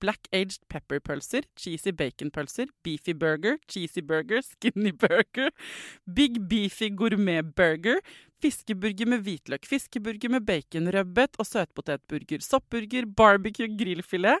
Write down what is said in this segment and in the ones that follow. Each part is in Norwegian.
black aged pepper-pølser, cheesy bacon-pølser, beefy burger, cheesy burger, skinny burger, big beefy gourmet-burger, fiskeburger med hvitløk, fiskeburger med bacon, rødbet og søtpotetburger, soppburger, barbecue, grillfilet,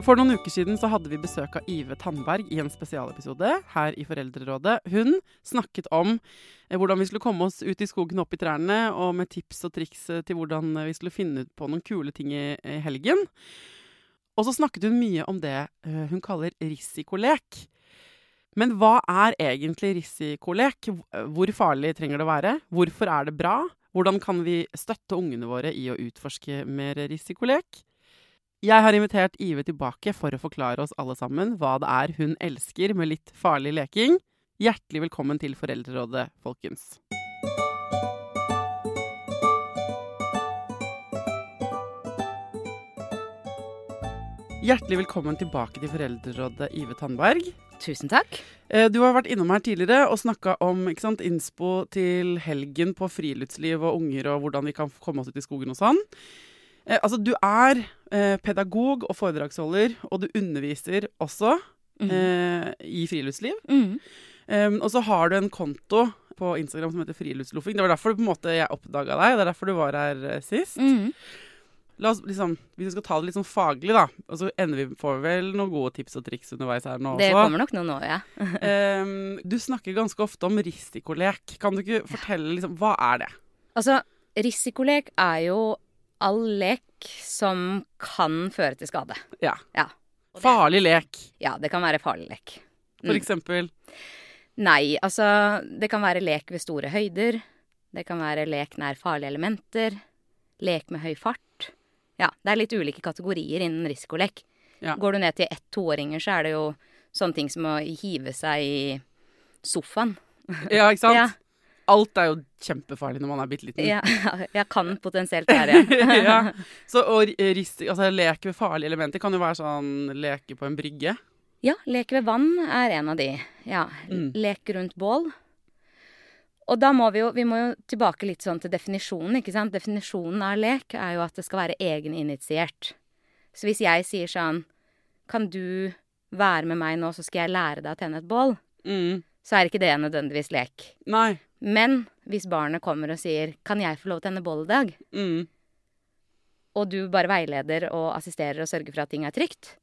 For noen uker siden så hadde vi besøk av Ive Tandberg i en spesialepisode her i Foreldrerådet. Hun snakket om eh, hvordan vi skulle komme oss ut i skogen opp i trærne, og med tips og triks eh, til hvordan vi skulle finne ut på noen kule ting i, helgen. Og så snakket hun mye om det eh, hun kaller risikolek. Men hva er egentlig risikolek? Hvor farlig trenger det å være? Hvorfor er det bra? Hvordan kan vi støtte ungene våre i å utforske mer risikolek? Jeg har invitert Ive tilbake for å forklare oss alle sammen hva det er hun elsker med litt farlig leking. Hjertelig velkommen til Foreldrerådet, folkens. Hjertelig velkommen tilbake til Foreldrerådet, Ive Tandberg. Tusen takk. Eh, Du har vært innom her tidligere og snakka om sant, innspo til helgen på friluftsliv og unger og hvordan vi kan komme oss ut i skogen og sånn. Eh, altså, du er eh, pedagog og foredragsholder, og du underviser også eh, i friluftsliv. Mm. Um, og så har du en konto på Instagram som heter Friluftsloffing. Det var derfor på en måte jeg oppdaga deg, det er derfor du var her sist. Mm. La oss liksom, Hvis vi skal ta det litt sånn faglig, da, og så ender vi får vi vel noen gode tips og triks underveis her nå også. Det kommer nok noen nå, ja. Um, du snakker ganske ofte om risikolek. Kan du ikke fortelle liksom, hva er det? Altså, risikolek er jo all lek som kan føre til skade. Ja. Ja. Farlig lek, Ja, det kan være farlig lek. for Mm. eksempel. Nei, altså Det kan være lek ved store høyder. Det kan være lek nær farlige elementer. Lek med høy fart. Ja, det er litt ulike kategorier innen risikolek. Ja. Går du ned til ett-toåringer, så er det jo sånne ting som å hive seg i sofaen. Ja, ikke sant? Ja. Alt er jo kjempefarlig når man er bitte liten. Ja, jeg kan potensielt være. ja. Så å altså, leke med farlige elementer kan jo være sånn leke på en brygge. Ja, leke ved vann er en av de. Ja, Mm. lek rundt bål. Og da må vi jo, vi må jo tilbake litt sånn til definisjonen, ikke sant. Definisjonen av lek er jo at det skal være egeninitiert. Så hvis jeg sier sånn, kan du være med meg nå, så skal jeg lære deg å tenne et bål, Mm. så er ikke det nødvendigvis lek. Nei. Men hvis barnet kommer og sier, kan jeg få lov å tenne bål i dag? Mm. Og du bare veileder og assisterer og sørger for at ting er trygt,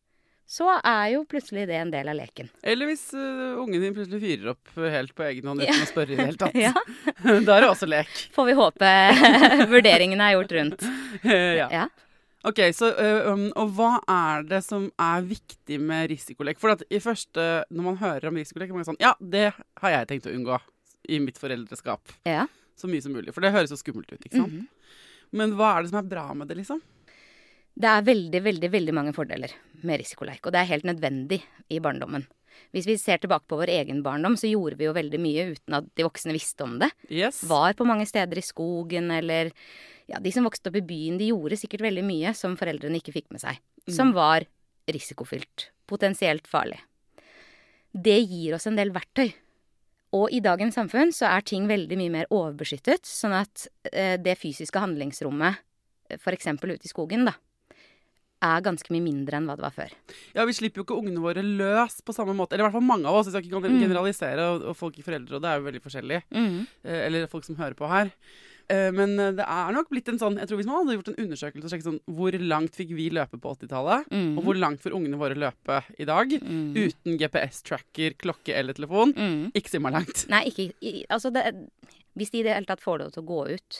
så er jo plutselig det en del av leken. Eller hvis uh, ungen din plutselig fyrer opp helt på egen hånd uten Ja. å spørre i det hele tatt. Ja. da er det også lek. Får vi håpe vurderingene er gjort rundt. ja. Ja. Ok, så, uh, um, Og hva er det som er viktig med risikolek? For at i første, når man hører om risikolek, er man sånn Ja, det har jeg tenkt å unngå i mitt foreldreskap. ja. Så mye som mulig. For det høres så skummelt ut, ikke sant? Mhm. Men hva er det som er bra med det, liksom? Det er veldig, veldig veldig mange fordeler med risikoleik. og det er helt nødvendig i barndommen. Hvis vi ser tilbake på vår egen barndom, så gjorde vi jo veldig mye uten at de voksne visste om det. Yes. Var på mange steder i skogen, eller Ja, de som vokste opp i byen, de gjorde sikkert veldig mye som foreldrene ikke fikk med seg. Som var risikofylt. Potensielt farlig. Det gir oss en del verktøy. Og i dagens samfunn så er ting veldig mye mer overbeskyttet, sånn at eh, det fysiske handlingsrommet, f.eks. ute i skogen, da, er ganske mye mindre enn hva det var før. Ja, vi slipper jo ikke ungene våre løs på samme måte. Eller i hvert fall mange av oss. Vi skal ikke Mm. generalisere, og, folk i foreldre, og det er jo veldig forskjellig. Eh, eller folk som hører på her. Eh, men eh, det er nok blitt en sånn Jeg tror Hvis man hadde gjort en undersøkelse og sjekket sånn Hvor langt fikk vi løpe på 80-tallet? Mm. Og hvor langt får ungene våre løpe i dag? Uten GPS-tracker, klokke eller telefon? Mm. Ikke så langt. Nei, ikke Altså, det, hvis de i det hele tatt får lov til å gå ut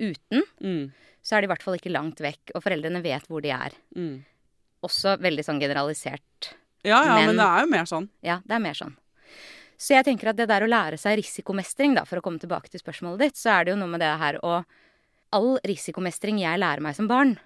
uten, Mm. så er de i hvert fall ikke langt vekk, og foreldrene vet hvor de er. Mm. Også veldig sånn generalisert. Ja, ja, men, Men- det er jo mer sånn. Ja, det er mer sånn. Så jeg tenker at det der å lære seg risikomestring, da, for å komme tilbake til spørsmålet ditt, så er det jo noe med det her å All risikomestring jeg lærer meg som barn,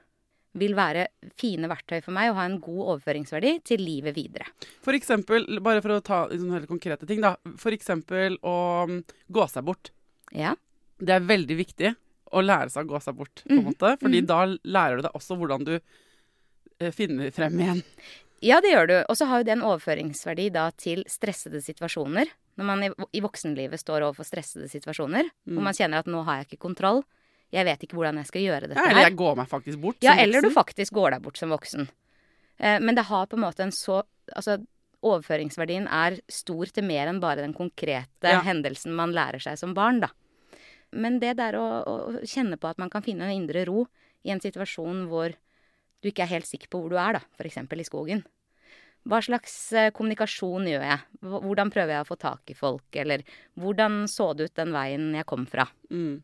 vil være fine verktøy for meg og ha en god overføringsverdi til livet videre. For eksempel, bare for å ta sånne helt konkrete ting, da. For eksempel å mm, gå seg bort. Ja. Det er veldig viktig å lære seg å gå seg bort, på en Mhm. måte. Fordi mm. da lærer du deg også hvordan du eh, finner frem igjen. Ja, det gjør du. Og så har jo det en overføringsverdi da til stressede situasjoner. Når man i, i voksenlivet står overfor stressede situasjoner, Mm. hvor man kjenner at nå har jeg ikke kontroll, jeg vet ikke hvordan jeg skal gjøre dette Ja, eller jeg går meg faktisk bort. Ja, voksen. eller du faktisk går deg bort som voksen. Eh, men det har på en måte en så Altså, overføringsverdien er stor til mer enn bare den konkrete Ja. hendelsen man lærer seg som barn, da. Men det der å, å kjenne på at man kan finne en indre ro i en situasjon hvor du ikke er helt sikker på hvor du er, da, f.eks. i skogen. Hva slags eh, kommunikasjon gjør jeg? Hvordan prøver jeg å få tak i folk? Eller hvordan så det ut den veien jeg kom fra? Mm.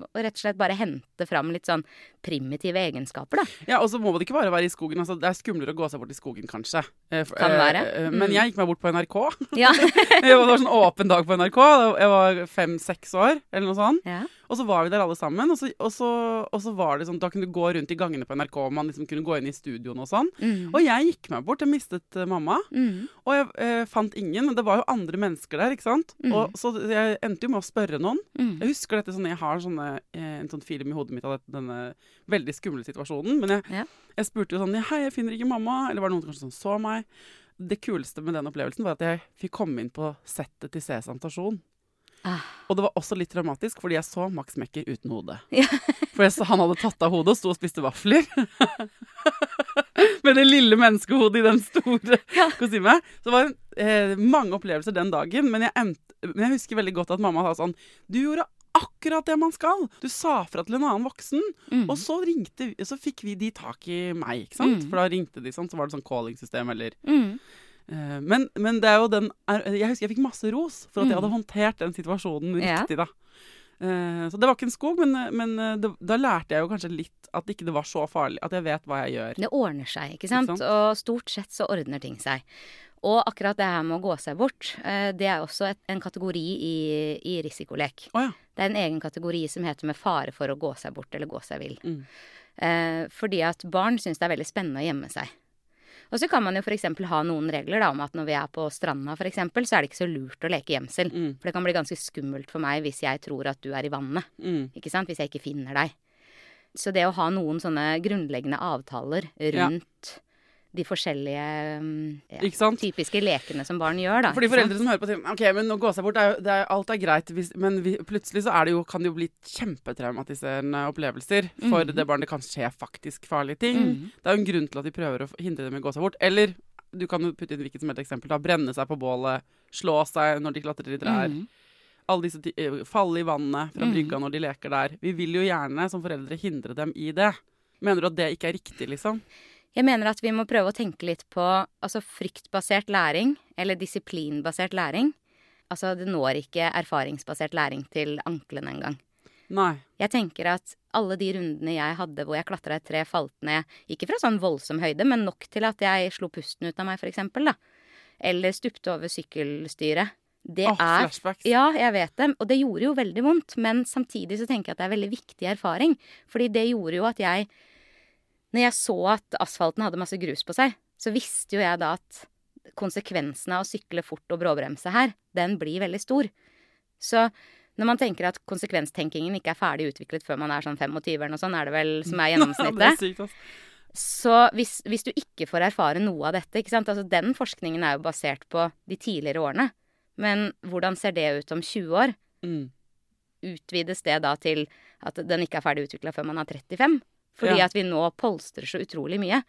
Og rett og slett bare hente fram litt sånn primitive egenskaper, da. Ja, og så må det ikke bare være i skogen. Altså, det er skumlere å gå seg bort i skogen, kanskje. Eh, Kan eh, være. Mm. Men jeg gikk meg bort på NRK. Ja. det var sånn åpen dag på NRK. Jeg var fem-seks år, eller noe sånt. ja. Og så var vi der alle sammen, og så, og så, og så var det sånn Da kunne du gå rundt i gangene på NRK, og man liksom kunne gå inn i studioene og sånn. Mm. Og jeg gikk meg bort. Jeg mistet eh, mamma. Mm. Og jeg eh, fant ingen, men det var jo andre mennesker der, ikke sant? Mm. Og Så jeg endte jo med å spørre noen. Mm. Jeg husker dette sånn, jeg har sånne, eh, en sånn film i hodet mitt av denne veldig skumle situasjonen. Men jeg, Ja. jeg spurte jo sånn Hei, jeg finner ikke mamma. Eller var det noen som kanskje sånn, så meg? Det kuleste med den opplevelsen var at jeg fikk komme inn på settet til Sesam stasjon. Ah. Og det var også litt dramatisk, fordi jeg så Max Mekker uten hode. Ja. For så, han hadde tatt av hodet og sto og spiste vafler. Med det lille menneskehodet i den store Ja. kostymet. Så det var eh, mange opplevelser den dagen, men jeg, endte, men jeg husker veldig godt at mamma sa sånn Du gjorde akkurat det man skal! Du sa fra til en annen voksen. Mm. Og så, ringte, så fikk vi de tak i meg, ikke sant? Mm. For da ringte de sånn, så var det sånn calling-system eller Mm. Eh, men, men det er jo den Jeg husker jeg fikk masse ros for at jeg Mm. hadde håndtert den situasjonen riktig, da. Eh, så det var ikke en skog, men, men eh, det, da lærte jeg jo kanskje litt at ikke det var så farlig. At jeg vet hva jeg gjør. Det ordner seg, ikke sant? Ikke sant? Og stort sett så ordner ting seg. Og akkurat det her med å gå seg bort, det er også et, en kategori i, i risikolek. Oh, ja. Det er en egen kategori som heter med fare for å gå seg bort eller gå seg vill. Mm. Eh, fordi at barn syns det er veldig spennende å gjemme seg. Og så kan man jo f.eks. ha noen regler da, om at når vi er på stranda for eksempel, så er det ikke så lurt å leke gjemsel. Mm. For det kan bli ganske skummelt for meg hvis jeg tror at du er i vannet. Mm. Ikke sant? Hvis jeg ikke finner deg. Så det å ha noen sånne grunnleggende avtaler rundt de forskjellige mm, ja, typiske lekene som barn gjør, da. For de foreldre som hører på, sier ok, men å gå seg bort, det er, jo- det er, alt er greit, hvis, men vi, plutselig så det jo, kan det jo bli kjempetraumatiserende opplevelser for mm. det barnet. Det kan skje faktisk farlige ting. Mm. Det er jo en grunn til at de prøver å hindre dem i å gå seg bort. Eller du kan jo putte inn hvilket som helst eksempel. da, Brenne seg på bålet, slå seg når de klatrer i trær. Mm. Alle disse eh, Falle i vannet fra Mhm. brygga når de leker der. Vi vil jo gjerne som foreldre hindre dem i det. Mener du at det ikke er riktig, liksom? Jeg mener at vi må prøve å tenke litt på altså fryktbasert læring, eller disiplinbasert læring. Altså, det når ikke erfaringsbasert læring til anklene engang. Nei. Jeg tenker at alle de rundene jeg hadde hvor jeg klatra et tre, falt ned, ikke fra sånn voldsom høyde, men nok til at jeg slo pusten ut av meg, for eksempel, da. Eller stupte over sykkelstyret. Det oh, er flashbacks. Ja, jeg vet det. Og det gjorde jo veldig vondt. Men samtidig så tenker jeg at det er veldig viktig erfaring. Fordi det gjorde jo at jeg Når jeg så at asfalten hadde masse grus på seg, så visste jo jeg da at konsekvensen av å sykle fort og bråbremse her, den blir veldig stor. Så når man tenker at konsekvenstenkingen ikke er ferdig utviklet før man er sånn 25 eller noe sånt, er det vel som er Ja, det gjennomsnittet. er sykt, ass. Så hvis, hvis du ikke får erfare noe av dette ikke sant? Altså Den forskningen er jo basert på de tidligere årene. Men hvordan ser det ut om 20 år? Mm. Utvides det da til at den ikke er ferdig utvikla før man er 35? Fordi Ja. at vi nå polstrer så utrolig mye.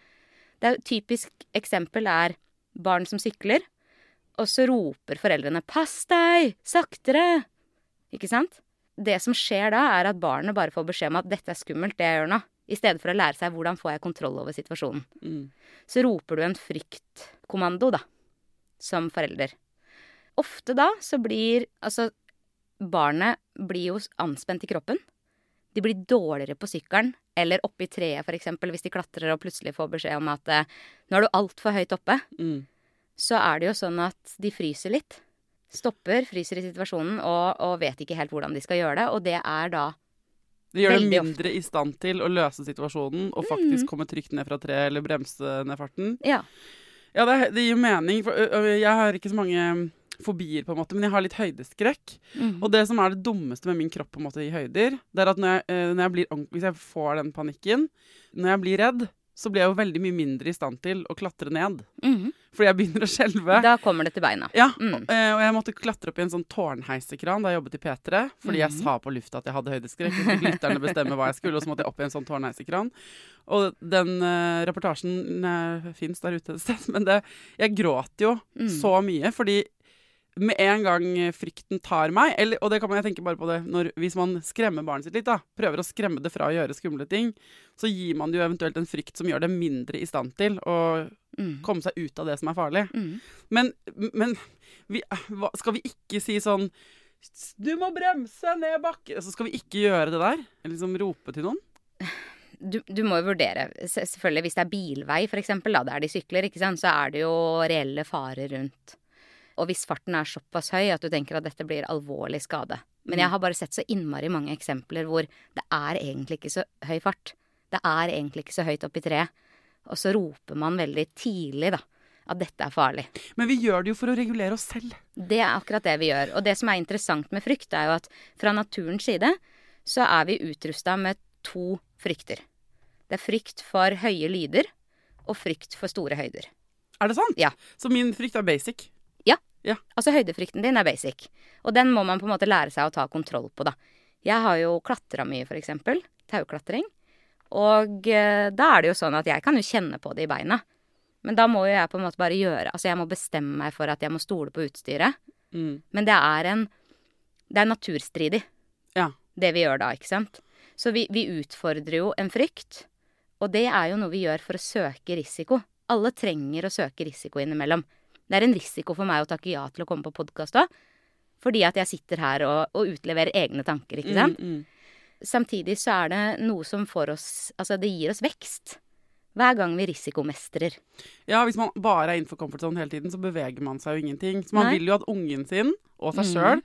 Det er typisk eksempel er barn som sykler, og så roper foreldrene 'pass deg! Saktere!' Ikke sant? Det som skjer da, er at barnet bare får beskjed om at 'dette er skummelt, det jeg gjør nå', i stedet for å lære seg hvordan får jeg kontroll over situasjonen. Mm. Så roper du en fryktkommando, da, som forelder. Ofte da så blir altså Barnet blir jo anspent i kroppen. De blir dårligere på sykkelen, eller oppe i treet f.eks. hvis de klatrer og plutselig får beskjed om at eh, nå er du altfor høyt oppe. Mm. Så er det jo sånn at de fryser litt. Stopper, fryser i situasjonen og, og vet ikke helt hvordan de skal gjøre det. Og det er da Det gjør ofte. mindre i stand til å løse situasjonen og faktisk komme trygt ned fra treet eller bremse ned farten. Ja. Ja, det, det gir mening. For, jeg har ikke så mange fobier, på en måte, men jeg har litt høydeskrekk. Mm. Og det som er det dummeste med min kropp på en måte i høyder, det er at når jeg, eh, når jeg blir, hvis jeg får den panikken, når jeg blir redd, så blir jeg jo veldig mye mindre i stand til å klatre ned. Mm. Fordi jeg begynner å skjelve. Da kommer det til beina. Ja, Mm. og, eh, og jeg måtte klatre opp i en sånn tårnheisekran da jeg jobbet i P3. Fordi jeg Mhm. sa på lufta at jeg hadde høydeskrekk. Så fikk lytterne bestemme hva jeg skulle, og så måtte jeg opp i en sånn tårnheisekran. Og den uh, reportasjen uh, fins der ute et sted. Men det, jeg gråt jo Mm. så mye, fordi med en gang frykten tar meg, eller, og det kan man jeg tenke bare på det når, hvis man skremmer barnet sitt litt, da, prøver å skremme det fra å gjøre skumle ting, så gir man det jo eventuelt en frykt som gjør det mindre i stand til å Mm. komme seg ut av det som er farlig. Mm. Men, men vi, hva, skal vi ikke si sånn Du må bremse ned bakken! Så skal vi ikke gjøre det der? Eller liksom rope til noen? du, du må jo vurdere. Selvfølgelig Hvis det er bilvei, for eksempel, da, der de sykler, ikke sant, så er det jo reelle farer rundt. Og hvis farten er såpass høy at du tenker at dette blir alvorlig skade. Men jeg har bare sett så innmari mange eksempler hvor det er egentlig ikke så høy fart. Det er egentlig ikke så høyt opp i treet. Og så roper man veldig tidlig, da, at dette er farlig. Men vi gjør det jo for å regulere oss selv. Det er akkurat det vi gjør. Og det som er interessant med frykt, er jo at fra naturens side så er vi utrusta med to frykter. Det er frykt for høye lyder og frykt for store høyder. Er det sant? Ja. Så min frykt er basic. Altså høydefrykten din er basic, og den må man på en måte lære seg å ta kontroll på, da. Jeg har jo klatra mye, for eksempel. Tauklatring. Og eh, da er det jo sånn at jeg kan jo kjenne på det i beina. Men da må jo jeg på en måte bare gjøre Altså jeg må bestemme meg for at jeg må stole på utstyret. Mm. Men det er en Det er naturstridig, Ja. det vi gjør da, ikke sant? Så vi, vi utfordrer jo en frykt. Og det er jo noe vi gjør for å søke risiko. Alle trenger å søke risiko innimellom. Det er en risiko for meg å takke ja til å komme på podkast òg. Fordi at jeg sitter her og, og utleverer egne tanker, ikke sant? Mm, mm. Samtidig så er det noe som får oss Altså, det gir oss vekst. Hver gang vi risikomestrer. Ja, hvis man bare er innenfor komfortsonen hele tiden, så beveger man seg jo ingenting. Så man Nei. vil jo at ungen sin og seg Mhm. sjøl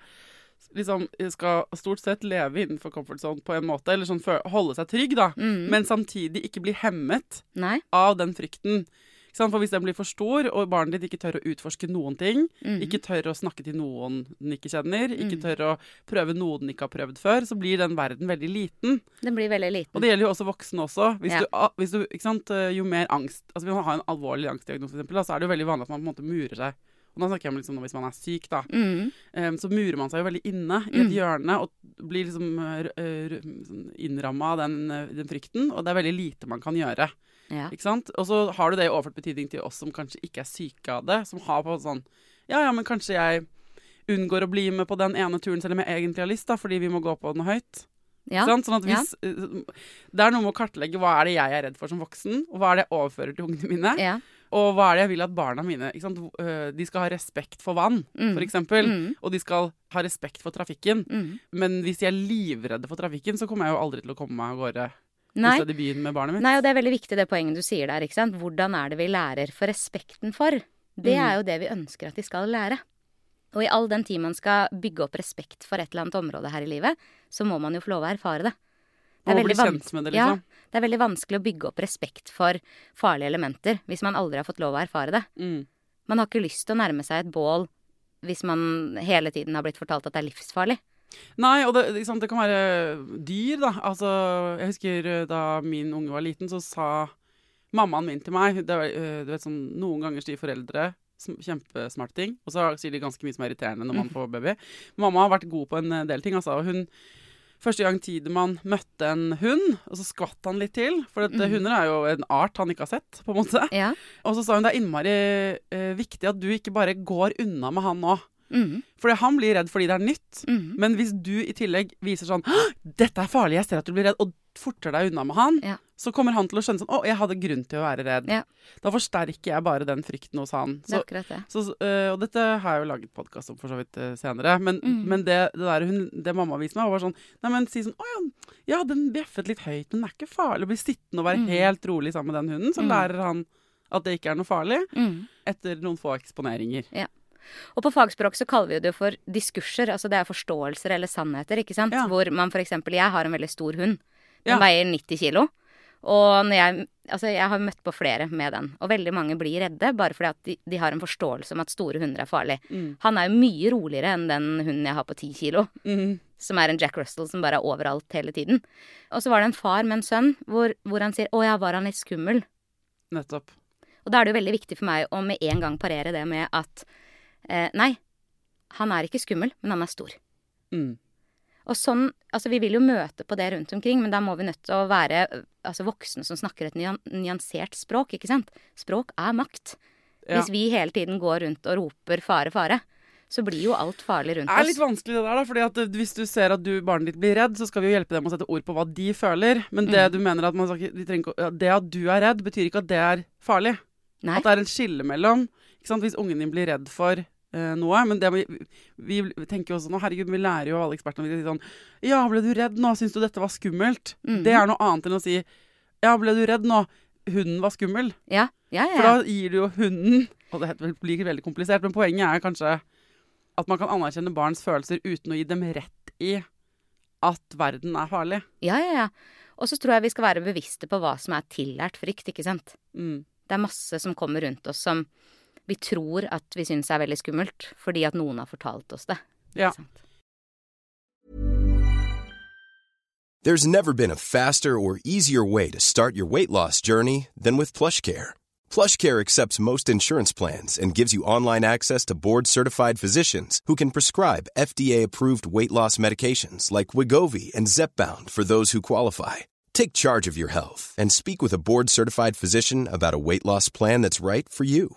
liksom skal stort sett leve innenfor comfort zone på en måte, eller sånn holde seg trygg, da. Mm. Men samtidig ikke bli hemmet Nei? av den frykten. For hvis den blir for stor, og barnet ditt ikke tør å utforske noen ting, Mm. ikke tør å snakke til noen den ikke kjenner, ikke Mm. tør å prøve noe den ikke har prøvd før, så blir den verden veldig liten. Den blir veldig liten. Og det gjelder jo også voksne også. Hvis Ja. du, hvis du, ikke sant, eh, jo mer angst Altså Hvis man har en alvorlig angstdiagnose, for eksempel, da, så er det jo veldig vanlig at man på en måte murer seg. Og nå snakker jeg om liksom, hvis man er syk, da. Mm. Um, så murer man seg jo veldig inne i et Mm. hjørne og blir liksom uh, sånn innramma av den, eh, den frykten. Og det er veldig lite man kan gjøre. Ja. Ikke sant? Og så har du det i overført betydning til oss som kanskje ikke er syke av det. Som har på sånn Ja, ja, men kanskje jeg unngår å bli med på den ene turen selv om jeg egentlig har lyst, da, fordi vi må gå på den høyt. Ja. Sånn, Sånn at hvis, ja. Det er noe med å kartlegge hva er det jeg er redd for som voksen, og hva er det jeg overfører til ungene mine. ja. Og hva er det jeg vil at barna mine? Eh, De skal ha respekt for vann, Mm. eksempel. Mm. Og de skal ha respekt for trafikken. Mm. Men hvis de er livredde for trafikken, så kommer jeg jo aldri til å komme meg av gårde Nei. hvis jeg hadde begynt med barnet mitt. Nei, og det er veldig viktig det poenget du sier der, ikke sant. Hvordan er det vi lærer? For respekten for, det Mm. er jo det vi ønsker at de skal lære. Og i all den tid man skal bygge opp respekt for et eller annet område her i livet, så må man jo få lov å erfare det. Det er det, Ja, liksom. det er veldig vanskelig å bygge opp respekt for farlige elementer hvis man aldri har fått lov å erfare det. Mm. Man har ikke lyst til å nærme seg et bål hvis man hele tiden har blitt fortalt at det er livsfarlig. Nei, og det, liksom, det kan være dyr, da. Altså, jeg husker eh, da min unge var liten, så sa mammaen min til meg det var, eh, du vet sånn, Noen ganger sier foreldre sm- kjempesmarte ting, og så sier de ganske mye som er irriterende når man får baby. Mamma har vært god på en eh, del ting. Altså, hun Første gang Tidemann møtte en hund, og så skvatt han litt til. For at, mm. hunder er jo en art han ikke har sett, på en måte. Ja. Og så sa hun det er innmari eh, viktig at du ikke bare går unna med han nå. Mhm. For han blir redd fordi det er nytt. Mm. Men hvis du i tillegg viser sånn 'Dette er farlig, jeg ser at du blir redd', og forter deg unna med han, Ja. så kommer han til å skjønne sånn 'Å, jeg hadde grunn til å være redd'. Ja. Da forsterker jeg bare den frykten hos han. Så, det det. så, øh, og dette har jeg jo laget podkast om for så vidt øh, senere. Men, mm. men det, det der hun, det mamma viste meg, var sånn Nei, men si sånn 'Å ja, ja, den bjeffet litt høyt, men den er ikke farlig'. Blir sittende og være mm. helt rolig sammen med den hunden. Så Mhm. lærer han at det ikke er noe farlig, Mm. etter noen få eksponeringer. Og på fagspråk så kaller vi det jo for diskurser, altså det er forståelser eller sannheter, ikke sant. Ja. Hvor man for eksempel Jeg har en veldig stor hund. Ja. Den veier 90 kilo. Og jeg Altså, jeg har møtt på flere med den. Og veldig mange blir redde bare fordi at de, de har en forståelse om at store hunder er farlig. Mm. Han er jo mye roligere enn den hunden jeg har på 10 kilo. Mm. Som er en Jack Russell som bare er overalt hele tiden. Og så var det en far med en sønn hvor, hvor han sier 'Å ja, var han litt skummel?' Nettopp. Og da er det jo veldig viktig for meg å med en gang parere det med at eh, nei, han er ikke skummel, men han er stor. Mm. Og sånn, altså Vi vil jo møte på det rundt omkring, men da må vi nødt til å være altså voksne som snakker et nyansert språk. ikke sant? Språk er makt. Ja. Hvis vi hele tiden går rundt og roper 'fare, fare', så blir jo alt farlig rundt oss. Det er litt vanskelig det der, da. fordi at eh, hvis du ser at du, barnet ditt blir redd, så skal vi jo hjelpe dem å sette ord på hva de føler. Men det Mm. du mener at man skal trenger det at du er redd, betyr ikke at det er farlig. Nei. At det er en skille mellom ikke sant? Hvis ungen din blir redd for noe. Men det, vi, vi tenker jo også nå, herregud, vi lærer jo av alle ekspertene vi sier sånn Ja, ble du redd nå? Syns du dette var skummelt? Mm. Det er noe annet enn å si Ja, ble du redd nå? Hunden var skummel. Ja, ja, For ja. da gir du jo hunden Og det blir veldig komplisert, men poenget er kanskje at man kan anerkjenne barns følelser uten å gi dem rett i at verden er farlig. ja, ja, ja. Og så tror jeg vi skal være bevisste på hva som er tillært frykt, ikke sant. Mm. Det er masse som kommer rundt oss som vi tror at vi syns er veldig skummelt, fordi at noen har fortalt oss det. Ja. There's never been a faster or easier way to start your weight loss journey than with PlushCare. PlushCare accepts most insurance plans and gives you online access to board-certified physicians who can prescribe FDA-approved weight loss medications like Wigovi and Zepbound for those who qualify. Take charge of your health and speak with a board-certified physician about a weight loss plan that's right for you.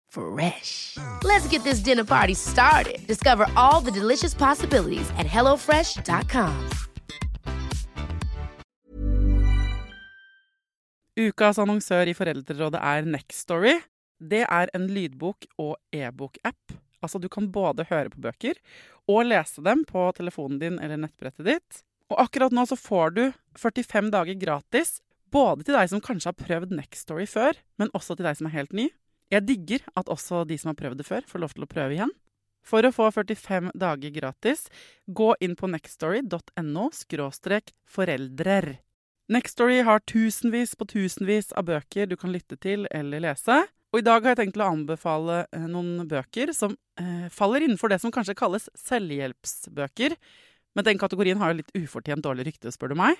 Fresh. Let's get this dinner party started. Discover all the delicious possibilities at hellofresh.com. Ukas annonsør i Foreldrerådet er Nextory. Det er en lydbok- og e-bok-app. Altså, du kan både høre på bøker og lese dem på telefonen din eller nettbrettet ditt. Og akkurat nå så får du 45 dager gratis, både til deg som kanskje har prøvd Nextory før, men også til deg som er helt ny. Jeg digger at også de som har prøvd det før, får lov til å prøve igjen. For å få 45 dager gratis, gå inn på nextory.no foreldrer. Nextstory har tusenvis på tusenvis av bøker du kan lytte til eller lese. Og i dag har jeg tenkt å anbefale eh, noen bøker som eh, faller innenfor det som kanskje kalles selvhjelpsbøker. Men den kategorien har jo litt ufortjent dårlig rykte, spør du meg.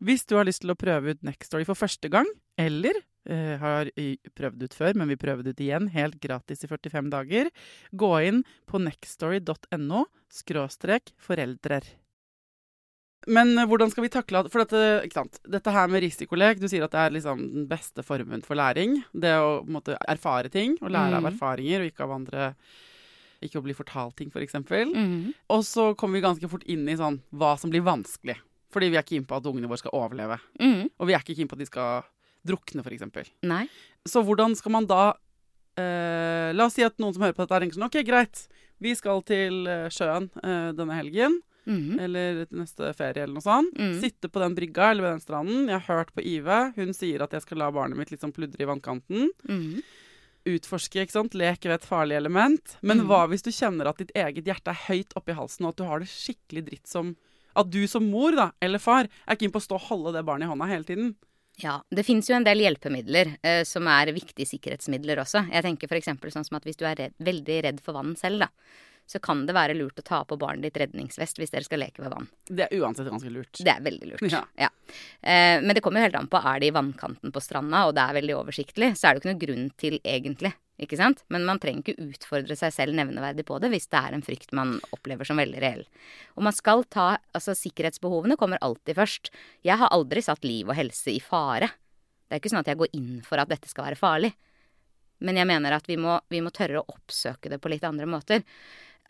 Hvis du har lyst til å prøve ut Nextory for første gang, eller eh, har prøvd ut før, men vi prøver det ut igjen, helt gratis i 45 dager. Gå inn på nextstory.no skråstrek foreldrer. Men eh, hvordan skal vi takle For dette, sant? dette her med risikolek, du sier at det er liksom den beste formen for læring. Det å måte erfare ting, og lære av Mm. erfaringer, og ikke av andre Ikke å bli fortalt ting, f.eks. For eksempel. Mhm. Og så kommer vi ganske fort inn i sånn hva som blir vanskelig. Fordi vi er keen på at ungene våre skal overleve. Mm. Og vi er ikke keen på at de skal drukne, f.eks. Så hvordan skal man da eh, La oss si at noen som hører på dette, er sånn OK, greit. Vi skal til eh, sjøen eh, denne helgen. Mm. Eller til neste ferie, eller noe sånt. Mm. Sitte på den brygga eller ved den stranden. Jeg har hørt på Ive. Hun sier at jeg skal la barnet mitt liksom pludre i vannkanten. Mm. Utforske, ikke sant. Leke ved et farlig element. Men Mm. hva hvis du kjenner at ditt eget hjerte er høyt oppi halsen, og at du har det skikkelig dritt som At du som mor, da, eller far, er keen på å stå og holde det barnet i hånda hele tiden. Ja, det fins jo en del hjelpemidler eh, som er viktige sikkerhetsmidler også. Jeg tenker f.eks. sånn som at hvis du er redd, veldig redd for vann selv, da, så kan det være lurt å ta på barnet ditt redningsvest hvis dere skal leke ved vann. Det er uansett ganske lurt. Det er veldig lurt. Ja. Eh, men det kommer jo helt an på. Er det i vannkanten på stranda, og det er veldig oversiktlig, så er det jo ikke noe grunn til egentlig. Ikke sant? Men man trenger ikke utfordre seg selv nevneverdig på det hvis det er en frykt man opplever som veldig reell. Og man skal ta Altså, sikkerhetsbehovene kommer alltid først. Jeg har aldri satt liv og helse i fare. Det er ikke sånn at jeg går inn for at dette skal være farlig. Men jeg mener at vi må, vi må tørre å oppsøke det på litt andre måter.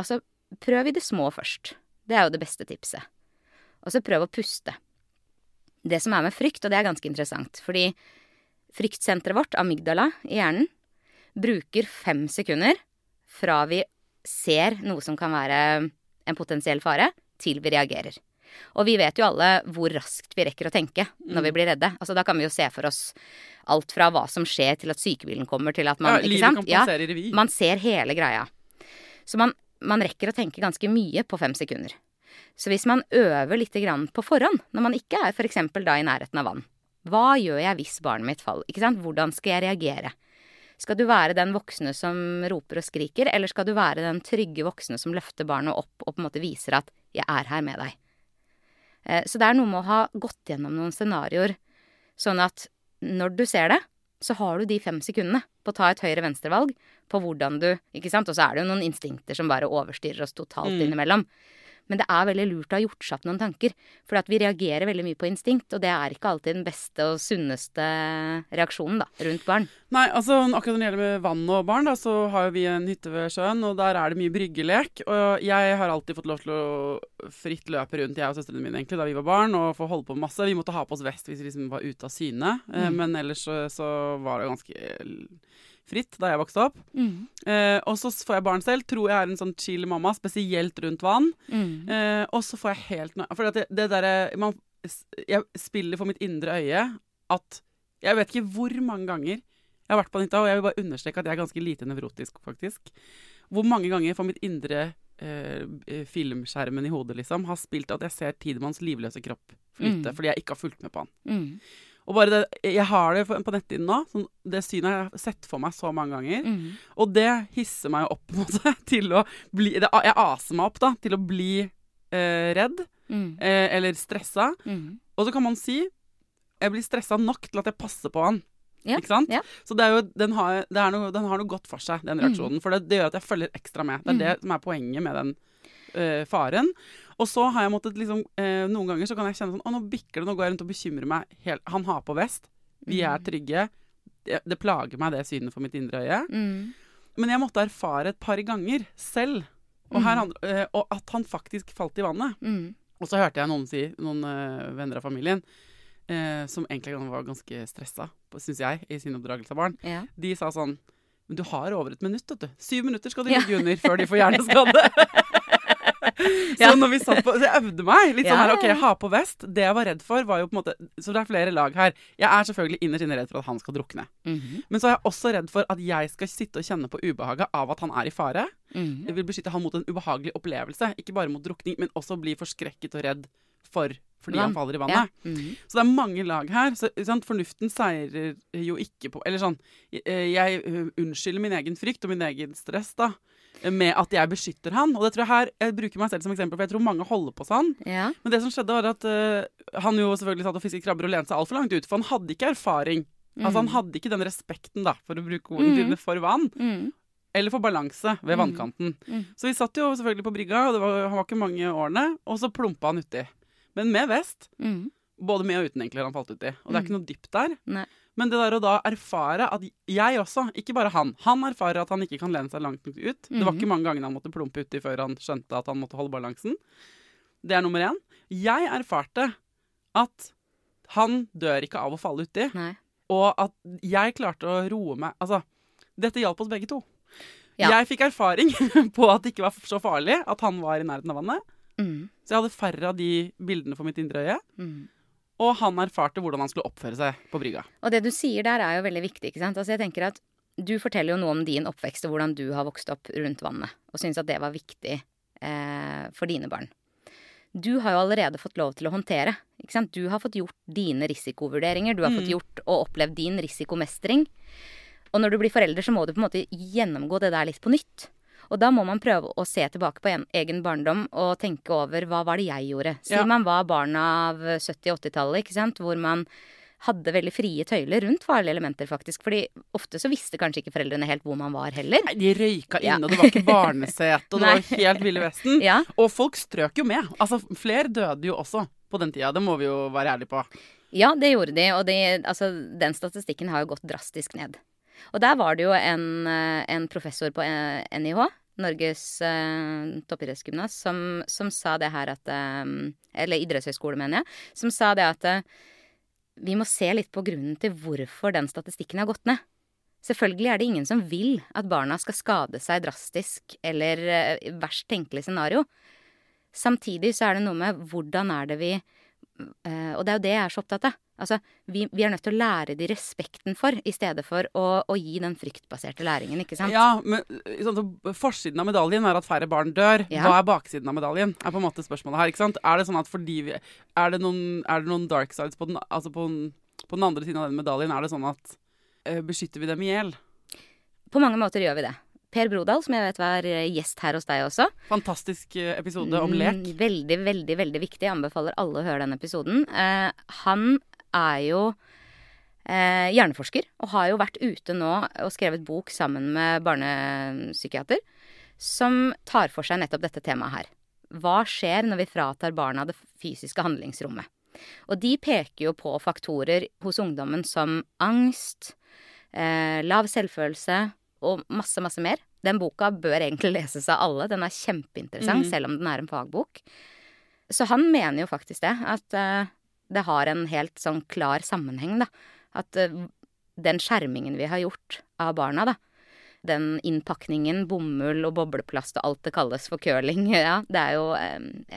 Altså, prøv i det små først. Det er jo det beste tipset. Og så prøv å puste. Det som er med frykt, og det er ganske interessant, fordi fryktsenteret vårt, amygdala, i hjernen, bruker fem sekunder fra vi ser noe som kan være en potensiell fare, til vi reagerer. Og vi vet jo alle hvor raskt vi rekker å tenke når vi blir redde. Altså Da kan vi jo se for oss alt fra hva som skjer, til at sykebilen kommer, til at man ja, ikke sant? Ja, man ser hele greia. Så man, man rekker å tenke ganske mye på fem sekunder. Så hvis man øver litt grann på forhånd, når man ikke er f.eks. da i nærheten av vann Hva gjør jeg hvis barnet mitt faller? Ikke sant? Hvordan skal jeg reagere? Skal du være den voksne som roper og skriker, eller skal du være den trygge voksne som løfter barnet opp og på en måte viser at 'jeg er her med deg'? Eh, Så det er noe med å ha gått gjennom noen scenarioer, sånn at når du ser det, så har du de fem sekundene på å ta et høyre-venstre-valg på hvordan du Ikke sant? Og så er det jo noen instinkter som bare overstyrer oss totalt Mm. innimellom. Men det er veldig lurt å ha gjort seg opp noen tanker. For vi reagerer veldig mye på instinkt, og det er ikke alltid den beste og sunneste reaksjonen da, rundt barn. Nei, altså akkurat når det gjelder med vann og barn, da, så har jo vi en hytte ved sjøen, og der er det mye bryggelek. Og jeg har alltid fått lov til å fritt løpe rundt, jeg og søstrene mine, egentlig, da vi var barn, og få holde på med masse. Vi måtte ha på oss vest hvis vi liksom var ute av syne, eh, Mm. men ellers så, så var det ganske fritt da jeg vokste opp. Eh, og så får jeg barn selv. Tror jeg er en sånn chill mamma, spesielt rundt vann. Mm. Eh, og så får jeg helt noe For det, det derre Jeg spiller for mitt indre øye at Jeg vet ikke hvor mange ganger jeg har vært på Anita, og jeg vil bare understreke at jeg er ganske lite nevrotisk, faktisk. Hvor mange ganger for mitt indre eh, filmskjermen i hodet liksom har spilt at jeg ser Tidemanns livløse kropp flytte Mm. fordi jeg ikke har fulgt med på han. Mm. Og bare det, Jeg har det på nettsiden nå. Sånn, det synet jeg har jeg sett for meg så mange ganger. Mm. Og det hisser meg opp på en måte til å bli det, Jeg aser meg opp da til å bli eh, redd Mm. eh, eller stressa. Mm. Og så kan man si jeg blir stressa nok til at jeg passer på han. Ja, Ikke sant? ja. Så det er jo, den, har, det noe, den har noe godt for seg, den reaksjonen. For det, det gjør at jeg følger ekstra med. Det er det som er poenget med den øh, faren. Og så har jeg måttet liksom eh, Noen ganger så kan jeg kjenne sånn Å, nå bikker det, nå går jeg rundt og bekymrer meg helt Han har på vest. Vi er trygge. Det, det plager meg, det synet for mitt indre øye. Mm. Men jeg måtte erfare et par ganger selv. Og, her, handl- eh, og at han faktisk falt i vannet. Mm. Og så hørte jeg noen si, noen eh, venner av familien, eh, som egentlig var ganske stressa, syns jeg, i sin oppdragelse av barn, Ja. de sa sånn Men du har over et minutt, vet du. Syv minutter skal de Ja. ligge under før de får hjerneskade. så når vi satt på Så jeg øvde meg. Litt sånn her, OK, ha på vest. Det jeg var redd for, var jo på en måte Så det er flere lag her. Jeg er selvfølgelig innerst inne redd for at han skal drukne. Mhm. Men så er jeg også redd for at jeg skal sitte og kjenne på ubehaget av at han er i fare. Mhm. Jeg vil beskytte han mot en ubehagelig opplevelse. Ikke bare mot drukning, men også bli forskrekket og redd for fordi han faller i Ja. vannet. -hmm. Så det er mange lag her. Så, sant? Fornuften seirer jo ikke på Eller sånn Jeg, Jeg eh, unnskylder min egen frykt og min egen stress da eh, med at jeg beskytter han. Og det tror jeg her Jeg bruker meg selv som eksempel, for jeg tror mange holder på sånn. Ja. Men det som skjedde, var at uh, han jo selvfølgelig satt og fisket krabber og lente seg altfor langt ut, for han hadde ikke erfaring Altså Han hadde ikke den respekten, da, for å bruke ordene dine for vann. Mm. Eller for balanse ved Mm. vannkanten. Mm. Så vi satt jo selvfølgelig på brygga, og det var, han var ikke mange årene. Og så plumpa han uti. Men med vest. Mm. Både med og uten egentlig han falt uti. Og det er ikke noe dypt der. Nei. Men det der å da erfare at jeg også, ikke bare han Han erfarer at han ikke kan lene seg langt nok ut. Det var Mhm. ikke mange gangene han måtte plumpe uti før han skjønte at han måtte holde balansen. Det er nummer én. Jeg erfarte at han dør ikke av å falle uti, og at jeg klarte å roe meg Altså, dette hjalp oss begge to. Ja. Jeg fikk erfaring på at det ikke var så farlig at han var i nærheten av vannet. Mm. Så jeg hadde færre av de bildene for mitt indre øye. Mm. Og han erfarte hvordan han skulle oppføre seg på brygga. Og det du sier der er jo veldig viktig, ikke sant. Altså jeg tenker at du forteller jo noe om din oppvekst og hvordan du har vokst opp rundt vannet, og syns at det var viktig eh, for dine barn. Du har jo allerede fått lov til å håndtere. Ikke sant? Du har fått gjort dine risikovurderinger. Du har fått gjort og opplevd din risikomestring. Og når du blir forelder, så må du på en måte gjennomgå det der litt på nytt. Og da må man prøve å se tilbake på en, egen barndom og tenke over hva var det jeg gjorde. Siden Ja. man var barn av 70- 80-tallet, ikke sant, hvor man hadde veldig frie tøyler rundt farlige elementer, faktisk. Fordi ofte så visste kanskje ikke foreldrene helt hvor man var heller. Nei, De røyka Ja. og det var ikke barnesete, og det var helt Ville Vesten. Ja. Og folk strøk jo med. Altså, flere døde jo også på den tida. Det må vi jo være ærlige på. Ja, det gjorde de, og de, altså, den statistikken har jo gått drastisk ned. Og der var det jo en, eh, en professor på eh, NIH, Norges eh, toppidrettsgymnas, som, som sa det her at eh, Eller idrettshøyskole, mener jeg. Som sa det at eh, vi må se litt på grunnen til hvorfor den statistikken har gått ned. Selvfølgelig er det ingen som vil at barna skal skade seg drastisk eller eh, verst tenkelig scenario. Samtidig så er det noe med hvordan er det vi eh, Og det er jo det jeg er så opptatt av. Altså, vi, vi er nødt til å lære de respekten for, i stedet for å, å gi den fryktbaserte læringen, ikke sant? Ja, men sånn, så Forsiden av medaljen er at færre barn dør. Ja. Hva er baksiden av medaljen? Er på en måte spørsmålet her. ikke sant? Er det sånn at fordi vi Er det noen, er det noen dark sides på den, altså på, den, på den andre siden av den medaljen? Er det sånn at eh, Beskytter vi dem i hjel? På mange måter gjør vi det. Per Brodal, som jeg vet var eh, gjest her hos deg også. Fantastisk eh, episode om lek. Mm, Veldig, veldig, veldig viktig. Jeg anbefaler alle å høre den episoden. Eh, han er jo eh, hjerneforsker og har jo vært ute nå og skrevet bok sammen med barnepsykiater som tar for seg nettopp dette temaet her. Hva skjer når vi fratar barna det fysiske handlingsrommet? Og de peker jo på faktorer hos ungdommen som angst, eh, lav selvfølelse og masse, masse mer. Den boka bør egentlig leses av alle. Den er kjempeinteressant, mm. selv om den er en fagbok. Så han mener jo faktisk det, at eh, det har en helt sånn klar sammenheng, da. At eh, den skjermingen vi har gjort av barna, da. Den innpakningen, bomull og bobleplast og alt det kalles for curling, ja, det er jo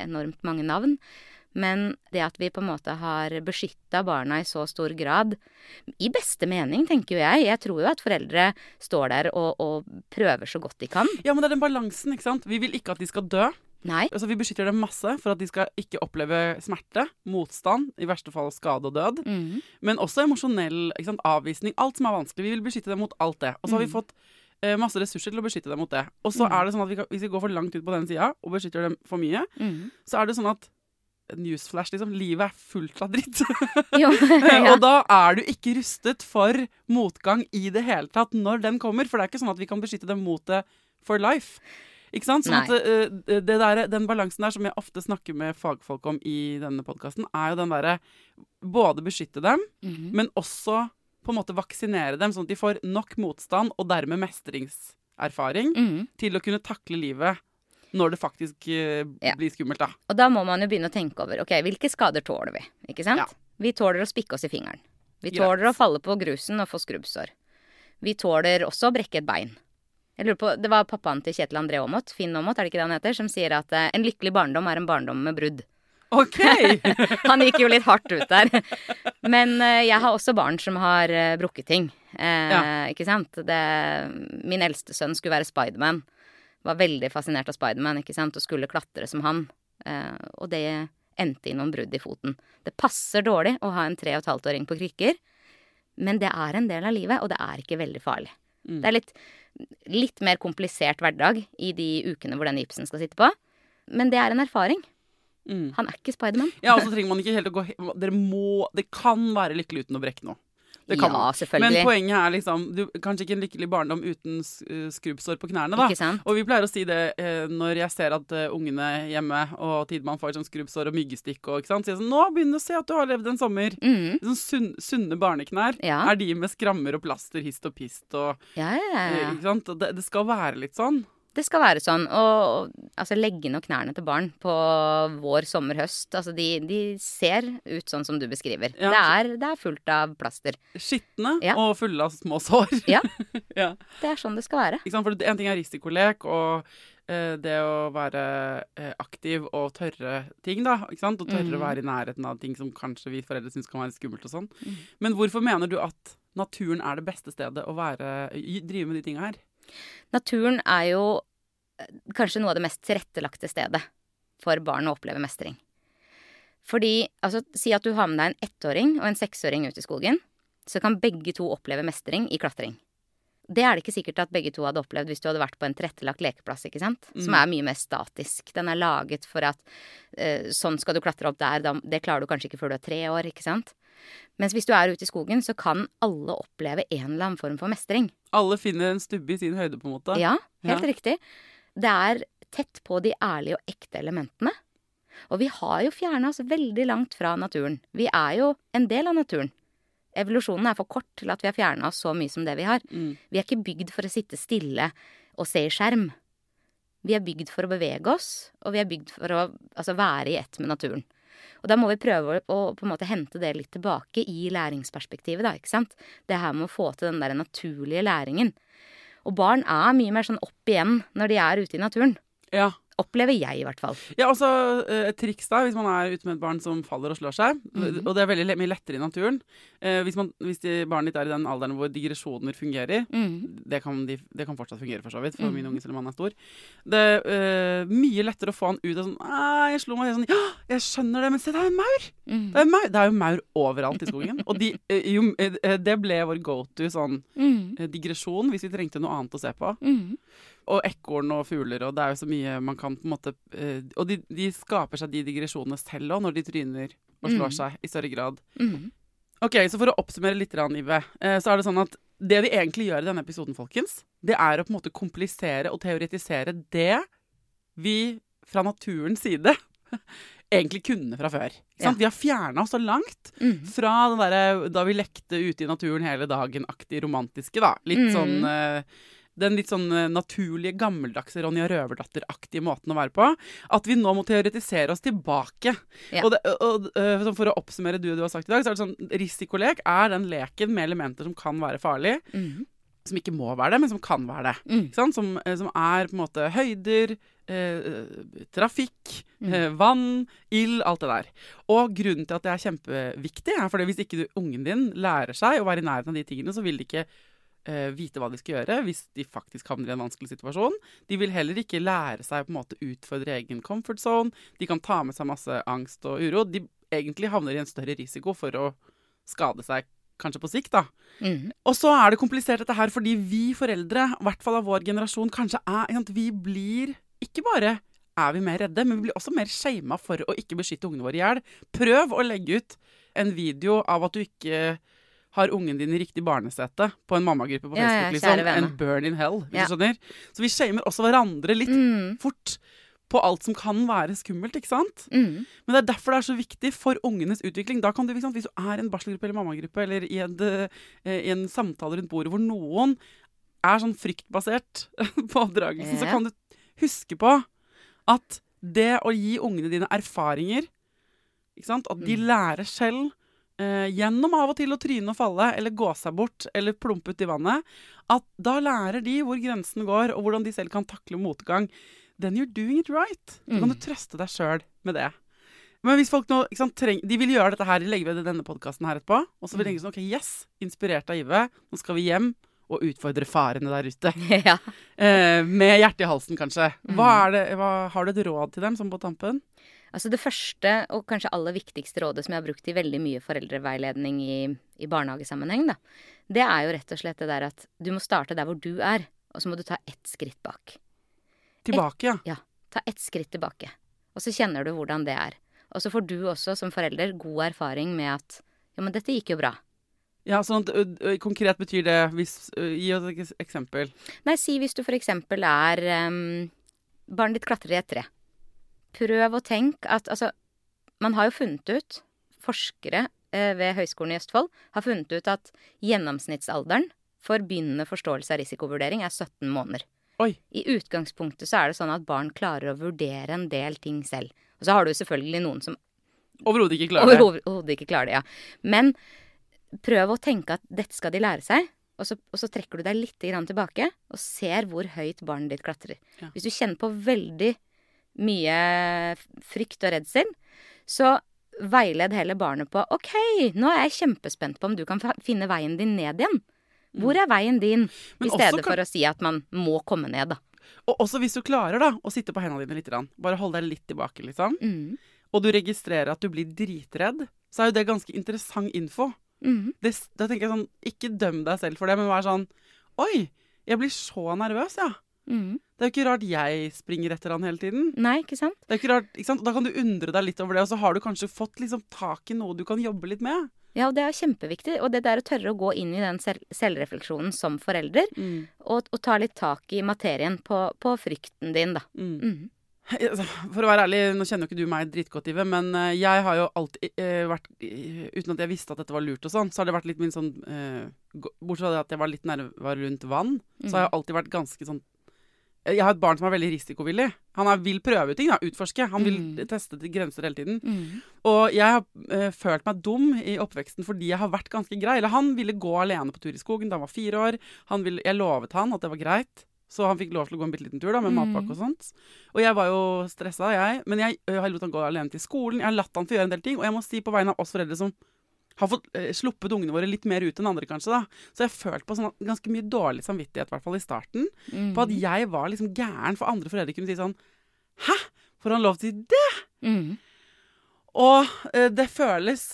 enormt mange navn. Men det at vi på en måte har beskytta barna i så stor grad, i beste mening, tenker jo jeg. Jeg tror jo at foreldre står der og, og prøver så godt de kan. Ja, men det er den balansen, ikke sant. Vi vil ikke at de skal dø. Nei. Altså, vi beskytter dem masse for at de skal ikke oppleve smerte, motstand, i verste fall skade og død. Mm. Men også emosjonell sant, avvisning. Alt som er vanskelig. Vi vil beskytte dem mot alt det. Og så har vi Mm. fått eh, masse ressurser til å beskytte dem mot det. Og så Mm. er det sånn at vi kan, hvis vi går for langt ut på den sida og beskytter dem for mye, Mhm. så er det sånn at Newsflash, liksom. Livet er fullt av dritt. Jo, ja. Og da er du ikke rustet for motgang i det hele tatt når den kommer. For det er ikke sånn at vi kan beskytte dem mot det for life. Ikke sant? Sånn at uh, det der, Den balansen der som jeg ofte snakker med fagfolk om i denne podkasten, er jo den derre både beskytte dem, Mhm. men også på en måte vaksinere dem, sånn at de får nok motstand og dermed mestringserfaring Mhm. til å kunne takle livet når det faktisk uh, Ja. blir skummelt, da. Og da må man jo begynne å tenke over ok, hvilke skader tåler vi. Ikke sant? Ja. Vi tåler å spikke oss i fingeren. Vi Greit. tåler å falle på grusen og få skrubbsår. Vi tåler også å brekke et bein. Jeg lurer på, Det var pappaen til Kjetil André Aamodt, Finn Aamodt, er det ikke det han heter, som sier at eh, en lykkelig barndom er en barndom med brudd. OK! Han gikk jo litt hardt ut der. Men eh, jeg har også barn som har eh, brukket ting. Eh, Ja. Ikke sant? Det, min eldste sønn skulle være Spiderman. Var veldig fascinert av Spiderman ikke sant? og skulle klatre som han. Eh, og det endte i noen brudd i foten. Det passer dårlig å ha en tre og et halvt åring på krykker, men det er en del av livet, og det er ikke veldig farlig. Mm. Det er litt, litt mer komplisert hverdag i de ukene hvor den gipsen skal sitte på, men det er en erfaring. Mm. Han er ikke Spiderman. Ja, og så trenger man ikke helt å gå Dere må Det kan være lykkelig uten å brekke noe. Det kan ja, selvfølgelig. Men poenget er liksom du, Kanskje ikke en lykkelig barndom uten uh, skrubbsår på knærne, da. Og vi pleier å si det eh, når jeg ser at uh, ungene hjemme og Tidemann får sånn skrubbsår og myggestikk og ikke sant. Sier sånn Nå begynner du å se at du har levd en sommer. Mm. Sånn sunn, sunne barneknær Ja. er de med skrammer og plaster, hist og pist og Ja, ja, ja, eh. Ikke sant. Det, det skal være litt sånn. Det skal være sånn. Og og, altså, leggene og knærne til barn på vår, sommer, høst, altså, de, de ser ut sånn som du beskriver. Ja. Det, er, det er fullt av plaster. Skitne Ja. og fulle av små sår. Ja, ja. det er sånn det skal være. For en ting er risikolek og eh, det å være eh, aktiv og tørre ting, da. Og tørre Mm. å være i nærheten av ting som kanskje vi foreldre syns kan være skummelt og sånn. Mm. Men hvorfor mener du at naturen er det beste stedet å være, drive med de tinga her? Naturen er jo eh, kanskje noe av det mest tilrettelagte stedet for barn å oppleve mestring. Fordi, altså, si at du har med deg en ettåring og en seksåring ut i skogen, så kan begge to oppleve mestring i klatring. Det er det ikke sikkert at begge to hadde opplevd hvis du hadde vært på en tilrettelagt lekeplass, ikke sant? Som Mm. er mye mer statisk. Den er laget for at eh, sånn skal du klatre opp der, da, det klarer du kanskje ikke før du er tre år, ikke sant? Mens hvis du er ute i skogen, så kan alle oppleve en eller annen form for mestring. Alle finner en stubbe i sin høyde, på en måte. Ja, helt Ja. riktig. Det er tett på de ærlige og ekte elementene. Og vi har jo fjerna oss veldig langt fra naturen. Vi er jo en del av naturen. Evolusjonen er for kort til at vi har fjerna oss så mye som det vi har. Mm. Vi er ikke bygd for å sitte stille og se i skjerm. Vi er bygd for å bevege oss, og vi er bygd for å altså, være i ett med naturen. Og da må vi prøve å, å på en måte hente det litt tilbake i læringsperspektivet, da, ikke sant. Det her med å få til den der naturlige læringen. Og barn er mye mer sånn opp igjen når de er ute i naturen. Ja. Opplever jeg, i hvert fall. Ja, også eh, et triks da, hvis man er ute med et barn som faller og slår seg. Mhm. Og det er veldig mye lettere i naturen. Eh, hvis man, hvis de, barnet ditt er i den alderen hvor digresjoner fungerer, Mm. det, kan de, det kan fortsatt fungere for så vidt, for Mhm. min unge selv om han er stor. Det er eh, mye lettere å få han ut av sånn «Ah, Jeg slo meg. Sånn, ja, jeg skjønner det, men se, det er en maur! Mm. Det er, maur. det er jo maur overalt i skogen. Og de, eh, jo, eh, det ble vår go to sånn Mm. eh, digresjon hvis vi trengte noe annet å se på. Mm. Og ekorn og fugler, og det er jo så mye man kan på en måte eh, Og de, de skaper seg de digresjonene selv òg, når de tryner og slår Mm. seg i større grad. Mm. Ok, Så for å oppsummere litt, Ive, eh, så er det sånn at det vi egentlig gjør i denne episoden, folkens, det er å på en måte komplisere og teoretisere det vi fra naturens side egentlig kunne fra før. Ja. Vi har fjerna oss så langt Mm. fra den derre da vi lekte ute i naturen hele dagen-aktig romantiske, da. Litt Mm. sånn eh, Den litt sånn eh, naturlige, gammeldagse Ronja Røverdatter-aktige måten å være på. At vi nå må teoretisere oss tilbake. Ja. Og, det, og og, sånn For å oppsummere det du har sagt i dag, så er det sånn risikolek er den leken med elementer som kan være farlig. Mm. Som ikke må være det, men som kan være det. Mm. Sant? Som, eh, som er på en måte høyder, eh, trafikk, Mm. eh, vann, ild, alt det der. Og grunnen til at det er kjempeviktig, er fordi hvis ikke du, ungen din lærer seg å være i nærheten av de tingene, så vil de ikke eh, vite hva de skal gjøre hvis de faktisk havner i en vanskelig situasjon. De vil heller ikke lære seg på en måte utfordre egen comfort zone. De kan ta med seg masse angst og uro. De egentlig havner i en større risiko for å skade seg, kanskje på sikt, da. Mm. Og så er det komplisert dette her fordi vi foreldre, i hvert fall av vår generasjon, kanskje er at Vi blir ikke bare er vi mer redde, men vi blir også mer shama for å ikke beskytte ungene våre i hjel. Prøv å legge ut en video av at du ikke har ungen din i riktig barnesete på en mammagruppe på Ja, ja, Facebook. liksom. En burn in hell, hvis Ja. du skjønner. Så vi shamer også hverandre litt Mm. fort på alt som kan være skummelt, ikke sant? Mm. Men det er derfor det er så viktig for ungenes utvikling. Da kan du, sant, Hvis du er i en barselgruppe eller mammagruppe eller i en, eh, i en samtale rundt bordet hvor noen er sånn fryktbasert på oppdragelsen, så kan du huske på at det å gi ungene dine erfaringer ikke sant? At de Mm. lærer selv eh, gjennom av og til å tryne og falle eller gå seg bort eller plumpe ut i vannet. At da lærer de hvor grensen går, og hvordan de selv kan takle motgang. Then you're doing it right. Da kan Mm. du trøste deg sjøl med det. Men hvis folk nå sant, treng, de vil gjøre dette her, de legger ved denne podkasten her etterpå, og så vil de Mm. tenke sånn OK, yes, inspirert av Ive, nå skal vi hjem og utfordre farene der ute. ja. Eh, med hjertet i halsen, kanskje. Mm. det, hva, har du et råd til dem, som på tampen? Altså det første og kanskje aller viktigste rådet som jeg har brukt i veldig mye foreldreveiledning i, i barnehagesammenheng, da, det er jo rett og slett det der at du må starte der hvor du er, og så må du ta ett skritt bak. Tilbake, ja. Ja, ta ett skritt tilbake. Og så kjenner du hvordan det er. Og så får du også som forelder god erfaring med at ja, men dette gikk jo bra. Ja, sånn at Konkret betyr det hvis Gi oss et eksempel. Nei, si hvis du for eksempel er um, Barnet ditt klatrer i et tre. Prøv å tenke at Altså, man har jo funnet ut Forskere eh, ved Høgskolen i Østfold har funnet ut at gjennomsnittsalderen for begynnende forståelse av risikovurdering er 17 måneder. Oi. I utgangspunktet så er det sånn at barn klarer å vurdere en del ting selv. Og så har du selvfølgelig noen som Overhodet ikke klarer det. overhodet ikke klarer det, ja. Men prøv å tenke at dette skal de lære seg. Og så, og så trekker du deg litt grann tilbake og ser hvor høyt barnet ditt klatrer. Ja. Hvis du kjenner på veldig mye frykt og redsel, så veiled heller barnet på OK, nå er jeg kjempespent på om du kan finne veien din ned igjen. Hvor er veien din? Mm. Men I stedet kan- for å si at man må komme ned, da. Og også hvis du klarer da, å sitte på hendene dine litt. Bare hold deg litt tilbake, liksom. Mm. Og du registrerer at du blir dritredd, så er jo det ganske interessant info. Mm. Det, da tenker jeg sånn, Ikke døm deg selv for det, men vær sånn Oi, jeg blir så nervøs, ja. Mm. Det er jo ikke rart jeg springer etter han hele tiden. Nei, ikke sant? Det er ikke rart, ikke sant? Da kan du undre deg litt over det, og så har du kanskje fått liksom tak i noe du kan jobbe litt med. Ja, og det er kjempeviktig. Og det der å tørre å gå inn i den selv selvrefleksjonen som forelder, Mm. og, og ta litt tak i materien på, på frykten din, da. Mm. Altså, For å være ærlig, nå kjenner jo ikke du meg dritgodt, Ive, men eh, jeg har jo alltid eh, vært Uten at jeg visste at dette var lurt og sånn, så har det vært litt min sånn eh, Bortsett fra det at jeg var litt nerver rundt vann, så har jeg alltid vært ganske sånn Jeg har et barn som er veldig risikovillig. Han er, vil prøve ut ting, da, utforske. Han vil Mm. teste til grenser hele tiden. Mm. Og jeg har eh, følt meg dum i oppveksten fordi jeg har vært ganske grei. Eller han ville gå alene på tur i skogen da han var fire år. Han ville, jeg lovet han at det var greit. Så han fikk lov til å gå en bitte liten tur da, med Mm. matpakke og sånt. Og jeg var jo stressa, jeg. Men jeg, jeg har lot han gå alene til skolen. Jeg har latt han få gjøre en del ting. Og jeg må si på vegne av oss foreldre som har fått eh, sluppet ungene våre litt mer ut enn andre, kanskje. da. Så jeg har følt på sånn ganske mye dårlig samvittighet, i hvert fall i starten. mm. På at jeg var liksom gæren, for andre foreldre kunne si sånn Hæ? Får han lov til det? Mm. Og eh, det føles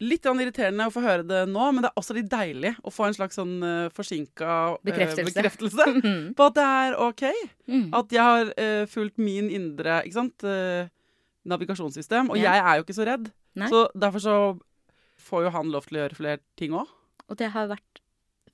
litt irriterende å få høre det nå, men det er også litt deilig å få en slags sånn uh, forsinka Bekreftelse. bekreftelse Mhm. på at det er OK. Mm. At jeg har uh, fulgt min indre ikke sant, eh, navigasjonssystem. Og Ja. jeg er jo ikke så redd. Nei. Så derfor så får jo han lov til å gjøre flere ting òg. Og det har vært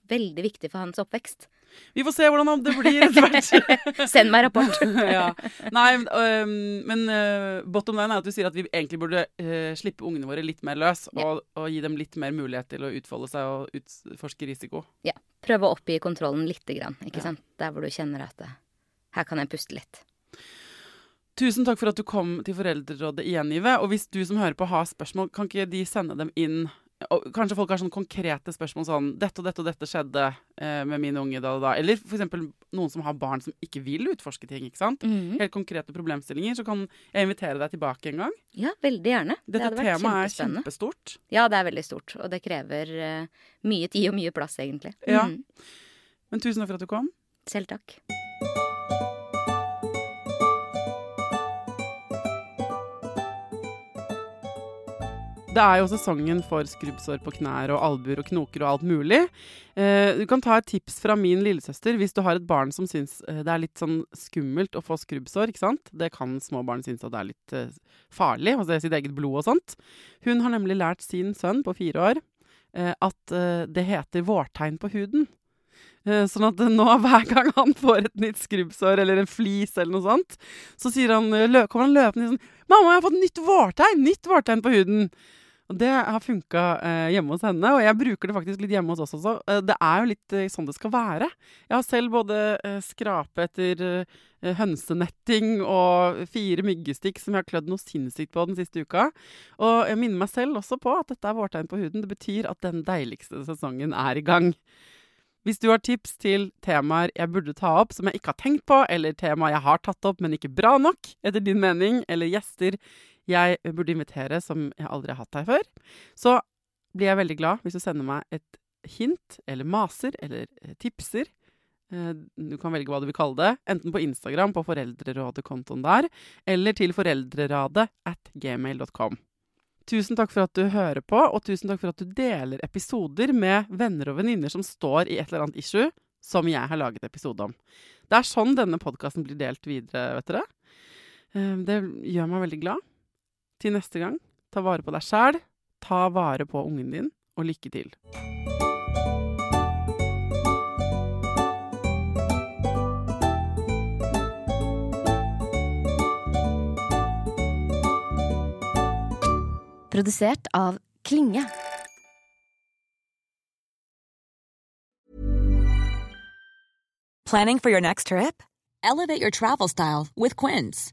veldig viktig for hans oppvekst. Vi får se hvordan det blir etter hvert. Send meg rapport. ja. Nei, um, men uh, bottom line er at du sier at vi egentlig burde uh, slippe ungene våre litt mer løs, Ja. og, og gi dem litt mer mulighet til å utfolde seg og utforske risiko. Ja. Prøve å oppgi kontrollen lite grann, ikke Ja. sant. Der hvor du kjenner at det, her kan jeg puste litt. Tusen takk for at du kom til Foreldrerådet igjen, Ive. Og hvis du som hører på har spørsmål, kan ikke de sende dem inn? Kanskje folk har sånne konkrete spørsmål sånn 'Dette og dette og dette skjedde eh, med min unge da og da.' Eller f.eks. noen som har barn som ikke vil utforske ting. ikke sant? Mhm. Helt konkrete problemstillinger. Så kan jeg invitere deg tilbake en gang. Ja, veldig gjerne. det Dette vært temaet er kjempestort. Ja, det er veldig stort, og det krever uh, mye tid og mye plass, egentlig. Ja. Mhm. Men tusen takk for at du kom. Selv takk. Det er jo sesongen for skrubbsår på knær og albuer og knoker og alt mulig. Eh, du kan ta et tips fra min lillesøster hvis du har et barn som syns eh, det er litt sånn skummelt å få skrubbsår. ikke sant? Det kan små barn synes at det er litt eh, farlig å se sitt eget blod og sånt. Hun har nemlig lært sin sønn på fire år at det heter vårtegn på huden. Sånn at nå hver gang han får et nytt skrubbsår eller en flis eller noe sånt, så han, kommer han løpende sånn 'Mamma, jeg har fått nytt vårtegn! Nytt vårtegn på huden!' Og det har funka eh, hjemme hos henne, og jeg bruker det faktisk litt hjemme hos oss også. Eh, det er jo litt eh, sånn det skal være. Jeg har selv både eh, skrape etter eh, hønsenetting og fire myggestikk som jeg har klødd noe sinnssykt på den siste uka. Og jeg minner meg selv også på at dette er vårtegn på huden. Det betyr at den deiligste sesongen er i gang. Hvis du har tips til temaer jeg burde ta opp som jeg ikke har tenkt på, eller temaer jeg har tatt opp, men ikke bra nok, etter din mening, eller gjester jeg burde invitere som jeg aldri har hatt her før, så blir jeg veldig glad hvis du sender meg et hint, eller maser, eller eh, tipser. Eh, Du kan velge hva du vil kalle det, enten på Instagram, på Foreldrerådet-kontoen der, eller til foreldreradet at gmail.com. Tusen takk for at du hører på, og tusen takk for at du deler episoder med venner og venninner som står i et eller annet issue som jeg har laget episode om. Det er sånn denne podkasten blir delt videre, vet dere. Eh, Det gjør meg veldig glad. Til neste gang, ta vare på deg sjæl, ta vare på ungen din, og lykke til. Produsert av Klinge. Planning for your next trip? Elevate your travel style with Quince.